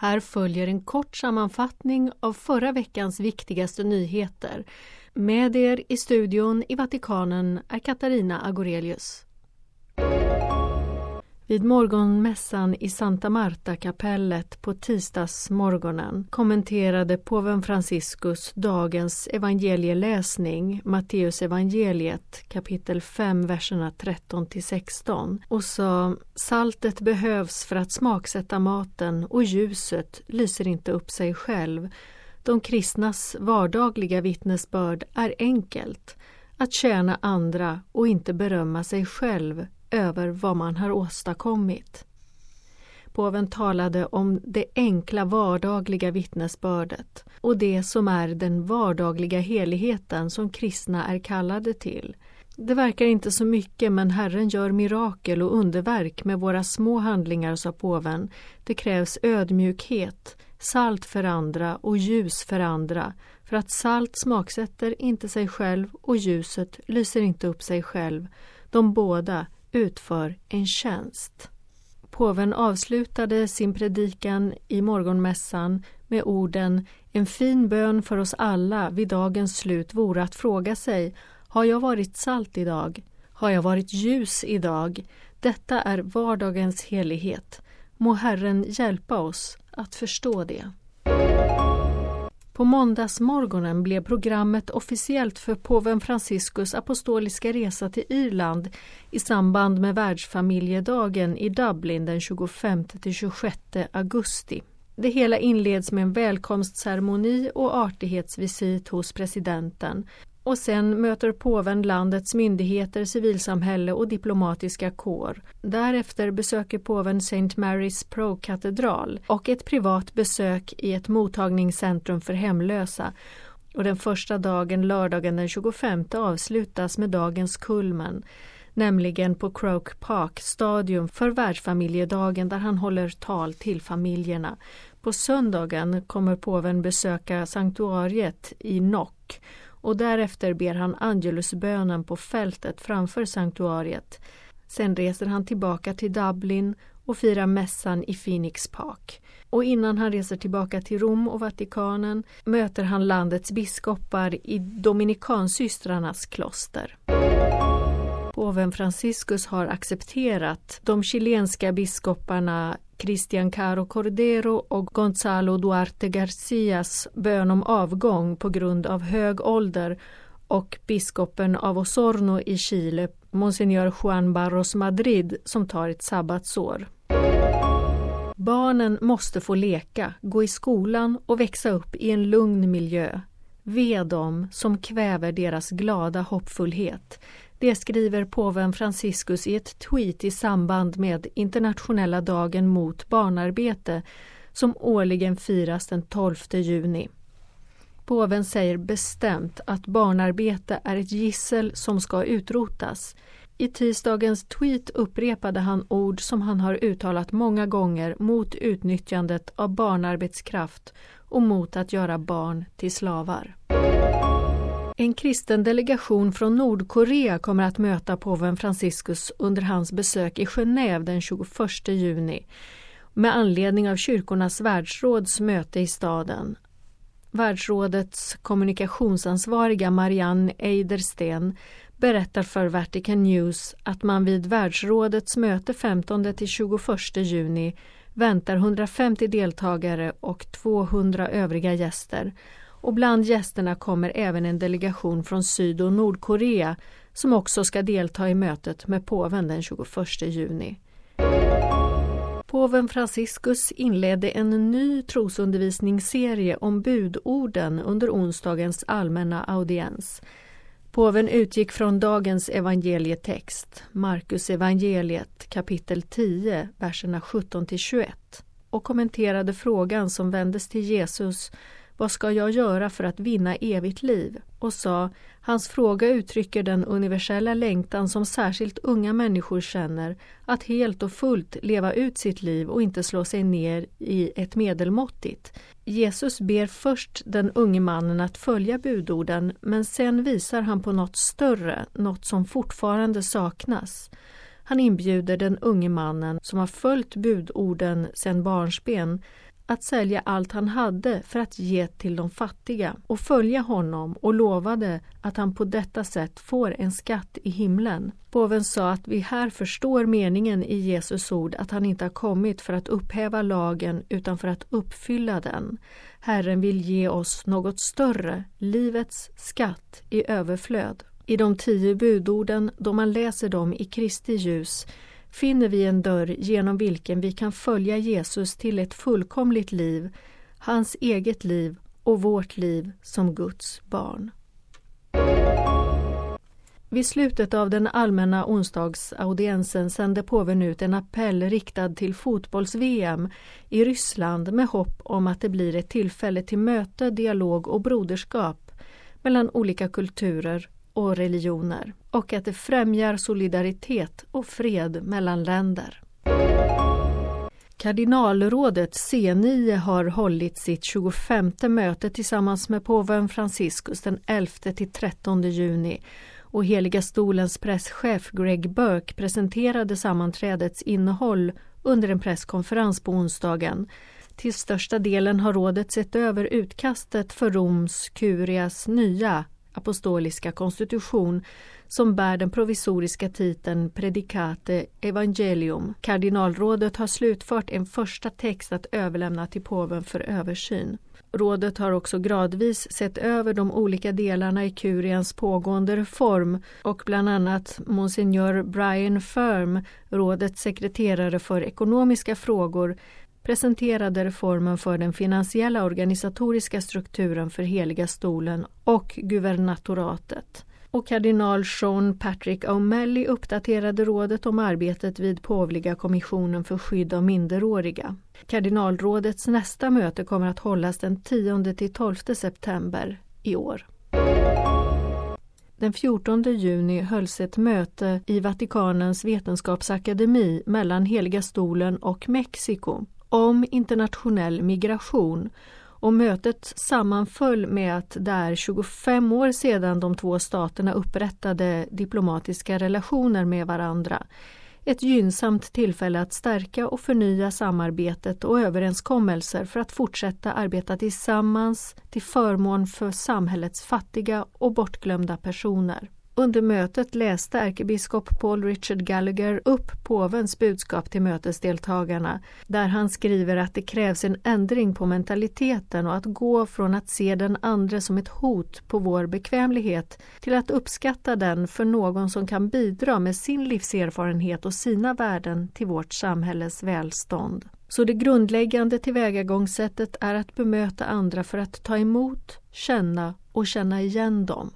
Här följer en kort sammanfattning av förra veckans viktigaste nyheter. Med er i studion i Vatikanen är Katarina Agorelius. Vid morgonmässan i Santa Marta-kapellet på tisdagsmorgonen kommenterade påven Franciscus dagens evangelieläsning, Matteus evangeliet kapitel 5, verserna 13 till 16 och sa Saltet behövs för att smaksätta maten och ljuset lyser inte upp sig själv. De kristnas vardagliga vittnesbörd är enkelt, att tjäna andra och inte berömma sig själv över vad man har åstadkommit. Påven talade om det enkla vardagliga vittnesbördet och det som är den vardagliga heligheten som kristna är kallade till. Det verkar inte så mycket men Herren gör mirakel och underverk med våra små handlingar, sa påven. Det krävs ödmjukhet, salt för andra och ljus för andra för att salt smaksätter inte sig själv och ljuset lyser inte upp sig själv. De båda utför en tjänst. Påven avslutade sin predikan i morgonmässan med orden En fin bön för oss alla vid dagens slut vore att fråga sig Har jag varit salt idag? Har jag varit ljus idag? Detta är vardagens helighet. Må Herren hjälpa oss att förstå det. På måndagsmorgonen blev programmet officiellt för påven Franciscus apostoliska resa till Irland i samband med världsfamiljedagen i Dublin den 25-26 augusti. Det hela inleds med en välkomstceremoni och artighetsvisit hos presidenten och sen möter påven landets myndigheter, civilsamhälle och diplomatiska kår. Därefter besöker påven St. Mary's Pro-katedral och ett privat besök i ett mottagningscentrum för hemlösa. Och den första dagen, lördagen den 25, avslutas med dagens kulmen nämligen på Croke Park stadium för världsfamiljedagen där han håller tal till familjerna. På söndagen kommer påven besöka sanktuariet i Nock och därefter ber han Angelusbönen på fältet framför sanktuariet. Sen reser han tillbaka till Dublin och firar mässan i Phoenix Park. Och innan han reser tillbaka till Rom och Vatikanen möter han landets biskopar i Dominikansystrarnas kloster. Påven Franciscus har accepterat de chilenska biskoparna Cristian Caro Cordero och Gonzalo Duarte Garcias bön om avgång på grund av hög ålder och biskopen av Osorno i Chile, Monsignor Juan Barros Madrid, som tar ett sabbatsår. Barnen måste få leka, gå i skolan och växa upp i en lugn miljö. Ve dem som kväver deras glada hoppfullhet. Det skriver påven Franciscus i ett tweet i samband med internationella dagen mot barnarbete som årligen firas den 12 juni. Påven säger bestämt att barnarbete är ett gissel som ska utrotas. I tisdagens tweet upprepade han ord som han har uttalat många gånger mot utnyttjandet av barnarbetskraft och mot att göra barn till slavar. En kristen delegation från Nordkorea kommer att möta påven Franciscus under hans besök i Genève den 21 juni med anledning av kyrkornas världsråds möte i staden. Världsrådets kommunikationsansvariga Marianne Eidersten berättar för Vatican News att man vid världsrådets möte 15 till 21 juni väntar 150 deltagare och 200 övriga gäster och bland gästerna kommer även en delegation från Syd och Nordkorea som också ska delta i mötet med påven den 21 juni. Påven Franciscus inledde en ny trosundervisningsserie om budorden under onsdagens allmänna audiens. Påven utgick från dagens evangelietext, Markus evangeliet kapitel 10, verserna 17 21 och kommenterade frågan som vändes till Jesus vad ska jag göra för att vinna evigt liv? och sa Hans fråga uttrycker den universella längtan som särskilt unga människor känner att helt och fullt leva ut sitt liv och inte slå sig ner i ett medelmåttigt. Jesus ber först den unge mannen att följa budorden men sen visar han på något större, något som fortfarande saknas. Han inbjuder den unge mannen som har följt budorden sedan barnsben att sälja allt han hade för att ge till de fattiga och följa honom och lovade att han på detta sätt får en skatt i himlen. Påven sa att vi här förstår meningen i Jesus ord att han inte har kommit för att upphäva lagen utan för att uppfylla den. Herren vill ge oss något större, livets skatt i överflöd. I de tio budorden, då man läser dem i Kristi ljus, finner vi en dörr genom vilken vi kan följa Jesus till ett fullkomligt liv, hans eget liv och vårt liv som Guds barn. Vid slutet av den allmänna onsdagsaudiensen sände påven ut en appell riktad till fotbolls-VM i Ryssland med hopp om att det blir ett tillfälle till möte, dialog och broderskap mellan olika kulturer och religioner och att det främjar solidaritet och fred mellan länder. Kardinalrådet C9 har hållit sitt 25 möte tillsammans med påven Franciscus den 11 till 13 juni och Heliga stolens presschef Greg Burke presenterade sammanträdets innehåll under en presskonferens på onsdagen. Till största delen har rådet sett över utkastet för Roms Kurias nya apostoliska konstitution som bär den provisoriska titeln Predicate Evangelium. Kardinalrådet har slutfört en första text att överlämna till påven för översyn. Rådet har också gradvis sett över de olika delarna i kurians pågående reform och bland annat Monsignor Brian Firm, rådets sekreterare för ekonomiska frågor, presenterade reformen för den finansiella organisatoriska strukturen för Heliga stolen och guvernatoratet. Och kardinal Sean Patrick O'Malley uppdaterade rådet om arbetet vid påvliga kommissionen för skydd av minderåriga. Kardinalrådets nästa möte kommer att hållas den 10 12 september i år. Den 14 juni hölls ett möte i Vatikanens vetenskapsakademi mellan Heliga stolen och Mexiko om internationell migration och mötet sammanföll med att det är 25 år sedan de två staterna upprättade diplomatiska relationer med varandra. Ett gynnsamt tillfälle att stärka och förnya samarbetet och överenskommelser för att fortsätta arbeta tillsammans till förmån för samhällets fattiga och bortglömda personer. Under mötet läste ärkebiskop Paul Richard Gallagher upp påvens budskap till mötesdeltagarna där han skriver att det krävs en ändring på mentaliteten och att gå från att se den andra som ett hot på vår bekvämlighet till att uppskatta den för någon som kan bidra med sin livserfarenhet och sina värden till vårt samhälles välstånd. Så det grundläggande tillvägagångssättet är att bemöta andra för att ta emot, känna och känna igen dem.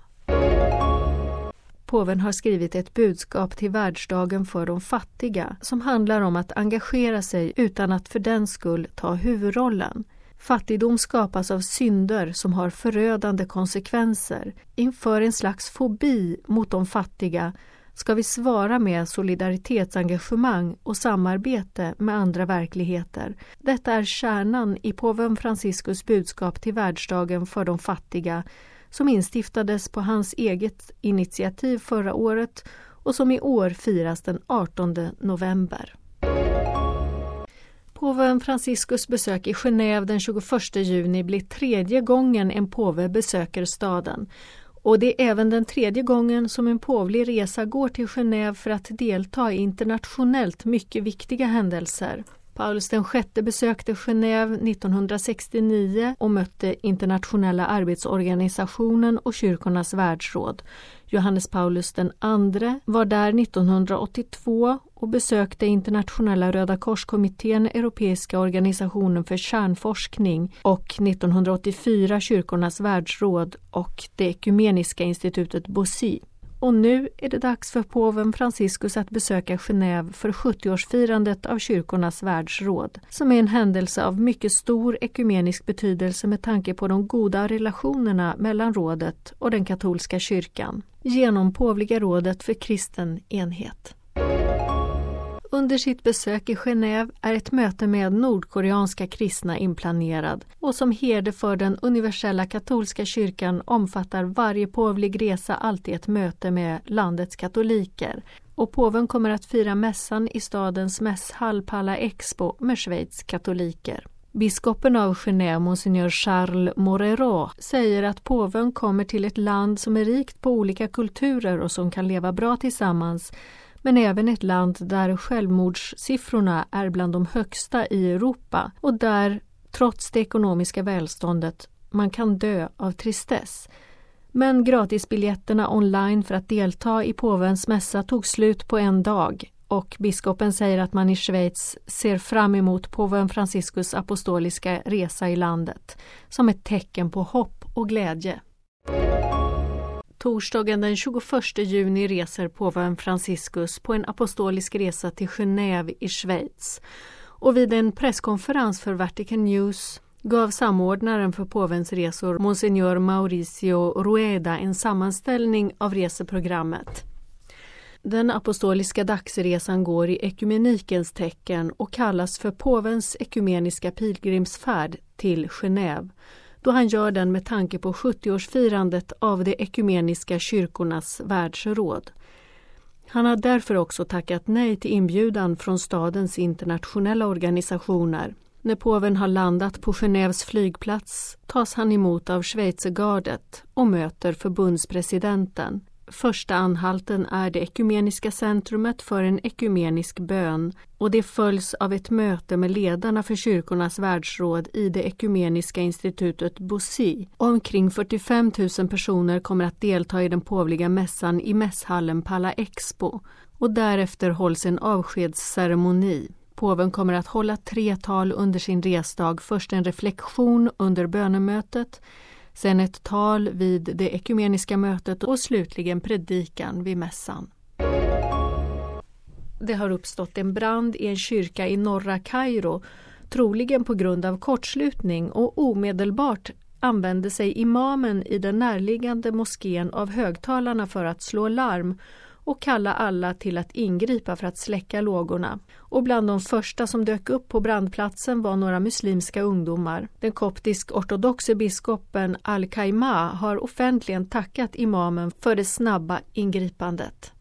Påven har skrivit ett budskap till världsdagen för de fattiga som handlar om att engagera sig utan att för den skull ta huvudrollen. Fattigdom skapas av synder som har förödande konsekvenser. Inför en slags fobi mot de fattiga ska vi svara med solidaritetsengagemang och samarbete med andra verkligheter. Detta är kärnan i påven Franciscus budskap till världsdagen för de fattiga som instiftades på hans eget initiativ förra året och som i år firas den 18 november. Påven Franciscus besök i Genève den 21 juni blir tredje gången en påve besöker staden. Och det är även den tredje gången som en påvlig resa går till Genève för att delta i internationellt mycket viktiga händelser. Paulus VI besökte Genève 1969 och mötte Internationella arbetsorganisationen och Kyrkornas världsråd. Johannes Paulus II var där 1982 och besökte Internationella Röda korskommittén, Europeiska organisationen för kärnforskning och 1984 Kyrkornas världsråd och det ekumeniska institutet BOSI. Och nu är det dags för påven Franciscus att besöka Genève för 70-årsfirandet av kyrkornas världsråd, som är en händelse av mycket stor ekumenisk betydelse med tanke på de goda relationerna mellan rådet och den katolska kyrkan, genom påvliga rådet för kristen enhet. Under sitt besök i Genève är ett möte med nordkoreanska kristna inplanerad och som herde för den universella katolska kyrkan omfattar varje påvlig resa alltid ett möte med landets katoliker. Och påven kommer att fira mässan i stadens mässhall Palla Expo med Schweiz katoliker. Biskopen av Genève, monsignor Charles Morero, säger att påven kommer till ett land som är rikt på olika kulturer och som kan leva bra tillsammans, men även ett land där självmordssiffrorna är bland de högsta i Europa och där, trots det ekonomiska välståndet, man kan dö av tristess. Men gratisbiljetterna online för att delta i påvens mässa tog slut på en dag och biskopen säger att man i Schweiz ser fram emot påven Franciscus apostoliska resa i landet som ett tecken på hopp och glädje. Torsdagen den 21 juni reser påven Franciscus på en apostolisk resa till Genève i Schweiz. Och vid en presskonferens för Vatican News gav samordnaren för påvens resor, monsignor Mauricio Rueda, en sammanställning av reseprogrammet. Den apostoliska dagsresan går i ekumenikens tecken och kallas för påvens ekumeniska pilgrimsfärd till Genève då han gör den med tanke på 70-årsfirandet av de ekumeniska kyrkornas världsråd. Han har därför också tackat nej till inbjudan från stadens internationella organisationer. När påven har landat på Genèves flygplats tas han emot av schweizergardet och möter förbundspresidenten. Första anhalten är det ekumeniska centrumet för en ekumenisk bön och det följs av ett möte med ledarna för kyrkornas världsråd i det ekumeniska institutet BOSI. Omkring 45 000 personer kommer att delta i den påvliga mässan i mässhallen Palla Expo och därefter hålls en avskedsceremoni. Påven kommer att hålla tre tal under sin resdag, först en reflektion under bönemötet sen ett tal vid det ekumeniska mötet och slutligen predikan vid mässan. Det har uppstått en brand i en kyrka i norra Kairo, troligen på grund av kortslutning och omedelbart använde sig imamen i den närliggande moskén av högtalarna för att slå larm och kalla alla till att ingripa för att släcka lågorna. Och bland de första som dök upp på brandplatsen var några muslimska ungdomar. Den koptisk-ortodoxe biskopen Al-Kaima har offentligen tackat imamen för det snabba ingripandet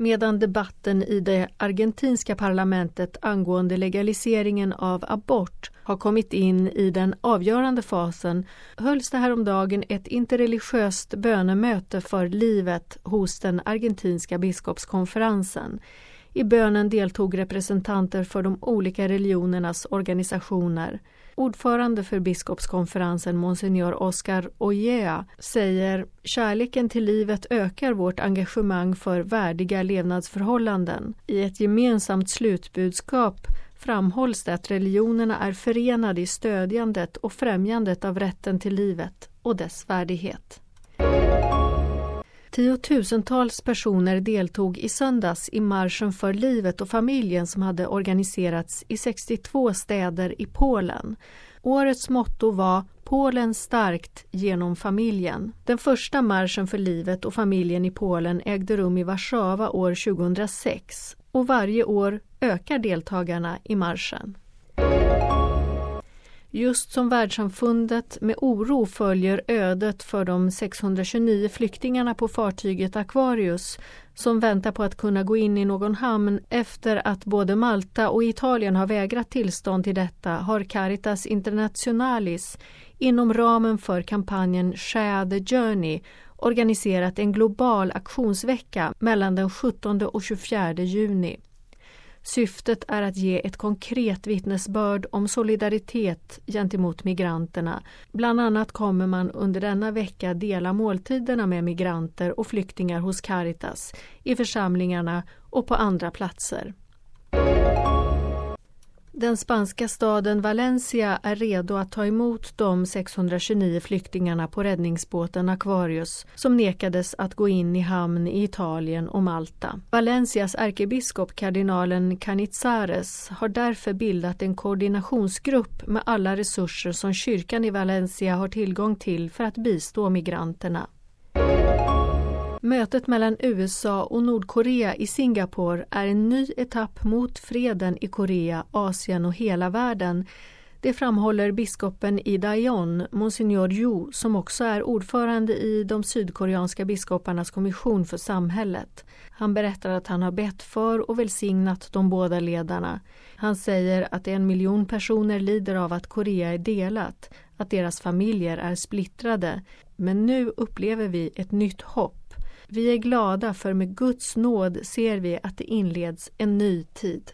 medan debatten i det argentinska parlamentet angående legaliseringen av abort har kommit in i den avgörande fasen hölls det häromdagen ett interreligiöst bönemöte för livet hos den argentinska biskopskonferensen. I bönen deltog representanter för de olika religionernas organisationer. Ordförande för biskopskonferensen, monsignor Oscar Ojea, säger kärleken till livet ökar vårt engagemang för värdiga levnadsförhållanden. I ett gemensamt slutbudskap framhålls det att religionerna är förenade i stödjandet och främjandet av rätten till livet och dess värdighet. Tiotusentals personer deltog i söndags i Marschen för livet och familjen som hade organiserats i 62 städer i Polen. Årets motto var Polen starkt genom familjen. Den första marschen för livet och familjen i Polen ägde rum i Warszawa år 2006 och varje år ökar deltagarna i marschen. Just som världssamfundet med oro följer ödet för de 629 flyktingarna på fartyget Aquarius som väntar på att kunna gå in i någon hamn efter att både Malta och Italien har vägrat tillstånd till detta har Caritas Internationalis inom ramen för kampanjen Share the Journey organiserat en global aktionsvecka mellan den 17 och 24 juni. Syftet är att ge ett konkret vittnesbörd om solidaritet gentemot migranterna. Bland annat kommer man under denna vecka dela måltiderna med migranter och flyktingar hos Caritas, i församlingarna och på andra platser. Den spanska staden Valencia är redo att ta emot de 629 flyktingarna på räddningsbåten Aquarius som nekades att gå in i hamn i Italien och Malta. Valencias ärkebiskop kardinalen Canizares har därför bildat en koordinationsgrupp med alla resurser som kyrkan i Valencia har tillgång till för att bistå migranterna. Mötet mellan USA och Nordkorea i Singapore är en ny etapp mot freden i Korea, Asien och hela världen Det framhåller biskopen i Daejeon, Monsignor Yu, som också är ordförande i de sydkoreanska biskoparnas kommission för samhället. Han berättar att han har bett för och välsignat de båda ledarna. Han säger att en miljon personer lider av att Korea är delat, att deras familjer är splittrade. Men nu upplever vi ett nytt hopp. Vi är glada för med Guds nåd ser vi att det inleds en ny tid.